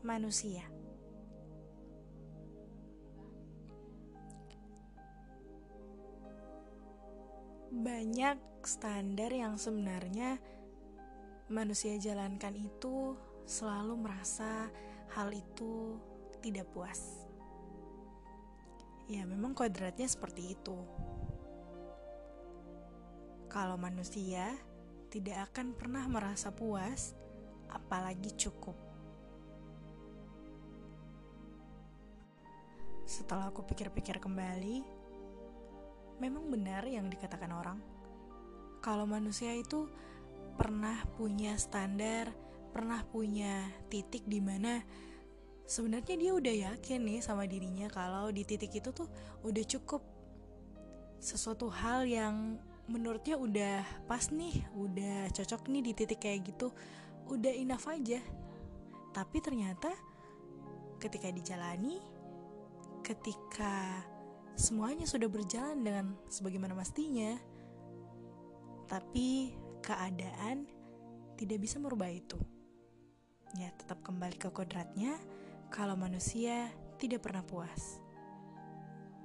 manusia. Banyak standar yang sebenarnya manusia jalankan itu selalu merasa hal itu tidak puas. Ya, memang kodratnya seperti itu. Kalau manusia tidak akan pernah merasa puas, apalagi cukup. Setelah aku pikir-pikir kembali, memang benar yang dikatakan orang. Kalau manusia itu pernah punya standar, pernah punya titik di mana sebenarnya dia udah yakin nih sama dirinya kalau di titik itu tuh udah cukup sesuatu hal yang menurutnya udah pas nih, udah cocok nih di titik kayak gitu, udah enough aja. Tapi ternyata ketika dijalani, ketika semuanya sudah berjalan dengan sebagaimana mestinya, tapi keadaan tidak bisa merubah itu. Ya, tetap kembali ke kodratnya kalau manusia tidak pernah puas.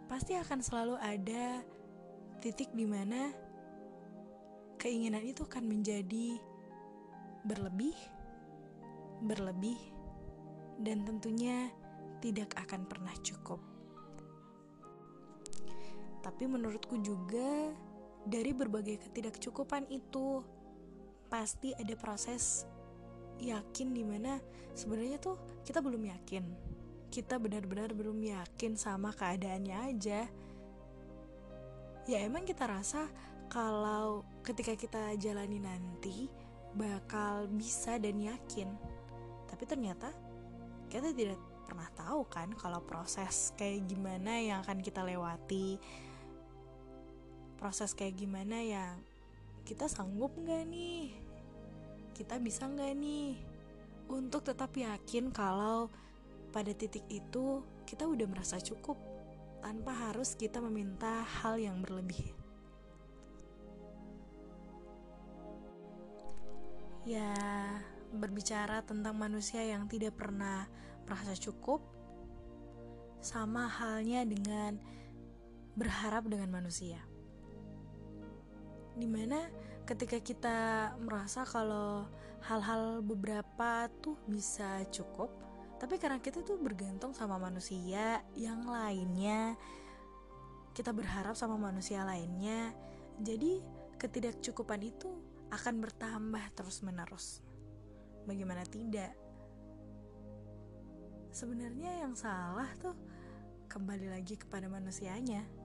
Pasti akan selalu ada titik di mana keinginan itu akan menjadi berlebih, berlebih, dan tentunya tidak akan pernah cukup. Tapi menurutku juga dari berbagai ketidakcukupan itu pasti ada proses yakin di mana sebenarnya tuh kita belum yakin kita benar-benar belum yakin sama keadaannya aja ya emang kita rasa kalau ketika kita jalani nanti bakal bisa dan yakin. Tapi ternyata kita tidak pernah tahu kan kalau proses kayak gimana yang akan kita lewati. Proses kayak gimana yang kita sanggup nggak nih? Kita bisa nggak nih untuk tetap yakin kalau pada titik itu kita udah merasa cukup tanpa harus kita meminta hal yang berlebih. Ya, berbicara tentang manusia yang tidak pernah merasa cukup, sama halnya dengan berharap dengan manusia. Di mana ketika kita merasa kalau hal-hal beberapa tuh bisa cukup, tapi karena kita tuh bergantung sama manusia yang lainnya, kita berharap sama manusia lainnya, jadi ketidakcukupan itu akan bertambah terus-menerus. Bagaimana tidak? Sebenarnya yang salah tuh kembali lagi kepada manusianya.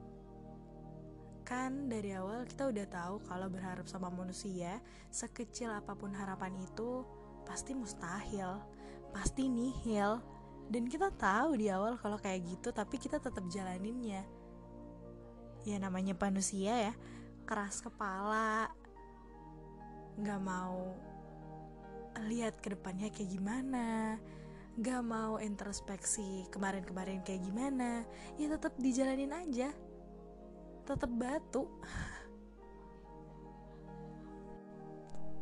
Kan dari awal kita udah tahu kalau berharap sama manusia, sekecil apa pun harapan itu pasti mustahil, pasti nihil. Dan kita tahu di awal kalau kayak gitu, tapi kita tetap jalaninnya. Ya namanya manusia ya, keras kepala, nggak mau lihat ke depannya kayak gimana nggak mau introspeksi kemarin-kemarin kayak gimana ya tetap dijalanin aja tetap batu.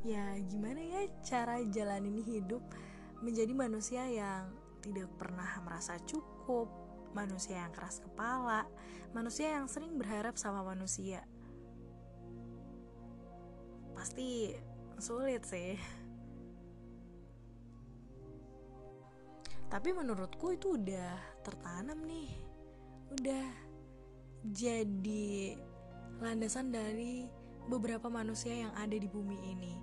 Ya gimana ya cara jalanin hidup menjadi manusia yang tidak pernah merasa cukup manusia yang keras kepala manusia yang sering berharap sama manusia? Pasti sulit sih. Tapi menurutku itu udah tertanam nih. Udah jadi landasan dari beberapa manusia yang ada di bumi ini.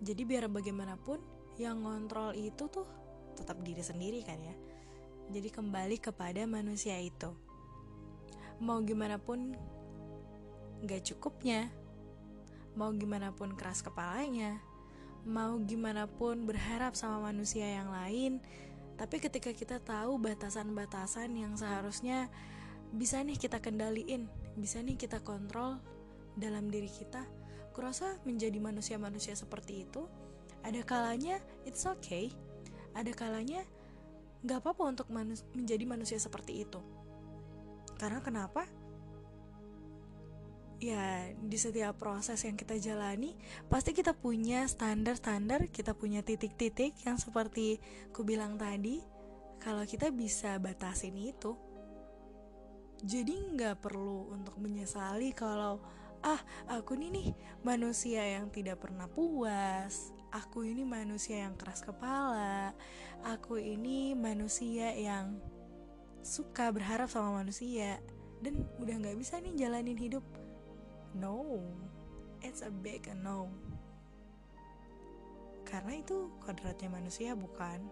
Jadi biar bagaimanapun yang ngontrol itu tuh tetap diri sendiri kan ya. Jadi kembali kepada manusia itu. Mau gimana pun gak cukupnya mau gimana pun keras kepalanya, mau gimana pun berharap sama manusia yang lain, tapi ketika kita tahu batasan-batasan yang seharusnya bisa nih kita kendaliin, bisa nih kita kontrol dalam diri kita, kurasa menjadi manusia-manusia seperti itu, ada kalanya it's okay, ada kalanya gak apa-apa untuk manus menjadi manusia seperti itu. Karena kenapa? ya di setiap proses yang kita jalani pasti kita punya standar-standar, kita punya titik-titik yang seperti ku bilang tadi, kalau kita bisa batasin itu. Jadi nggak perlu untuk menyesali kalau ah aku ini nih manusia yang tidak pernah puas, aku ini manusia yang keras kepala, aku ini manusia yang suka berharap sama manusia. Dan udah nggak bisa nih jalanin hidup. No, it's a big no. Karena itu kodratnya manusia, bukan?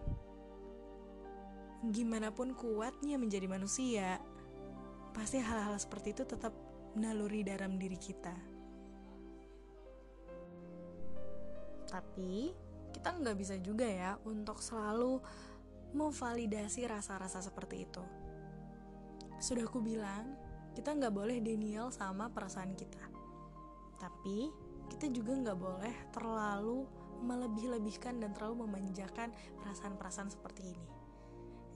Gimana pun kuatnya menjadi manusia, pasti hal-hal seperti itu tetap naluri dalam diri kita. Tapi kita nggak bisa juga ya untuk selalu memvalidasi rasa-rasa seperti itu. Sudah aku bilang, kita nggak boleh denial sama perasaan kita tapi kita juga nggak boleh terlalu melebih-lebihkan dan terlalu memanjakan perasaan-perasaan seperti ini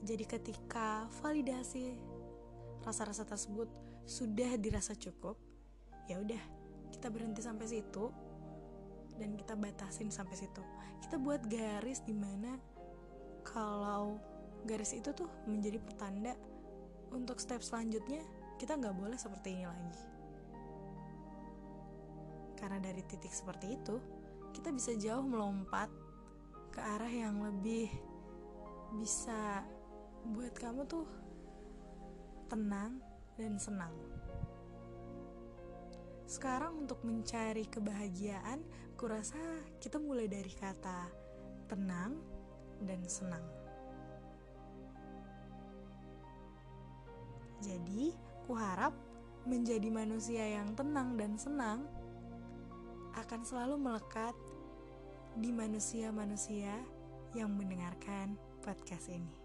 jadi ketika validasi rasa-rasa tersebut sudah dirasa cukup ya udah kita berhenti sampai situ dan kita batasin sampai situ kita buat garis di mana kalau garis itu tuh menjadi pertanda untuk step selanjutnya kita nggak boleh seperti ini lagi. Karena dari titik seperti itu, kita bisa jauh melompat ke arah yang lebih bisa buat kamu tuh tenang dan senang. Sekarang untuk mencari kebahagiaan, kurasa kita mulai dari kata tenang dan senang. Jadi, Kuharap menjadi manusia yang tenang dan senang akan selalu melekat di manusia-manusia yang mendengarkan podcast ini.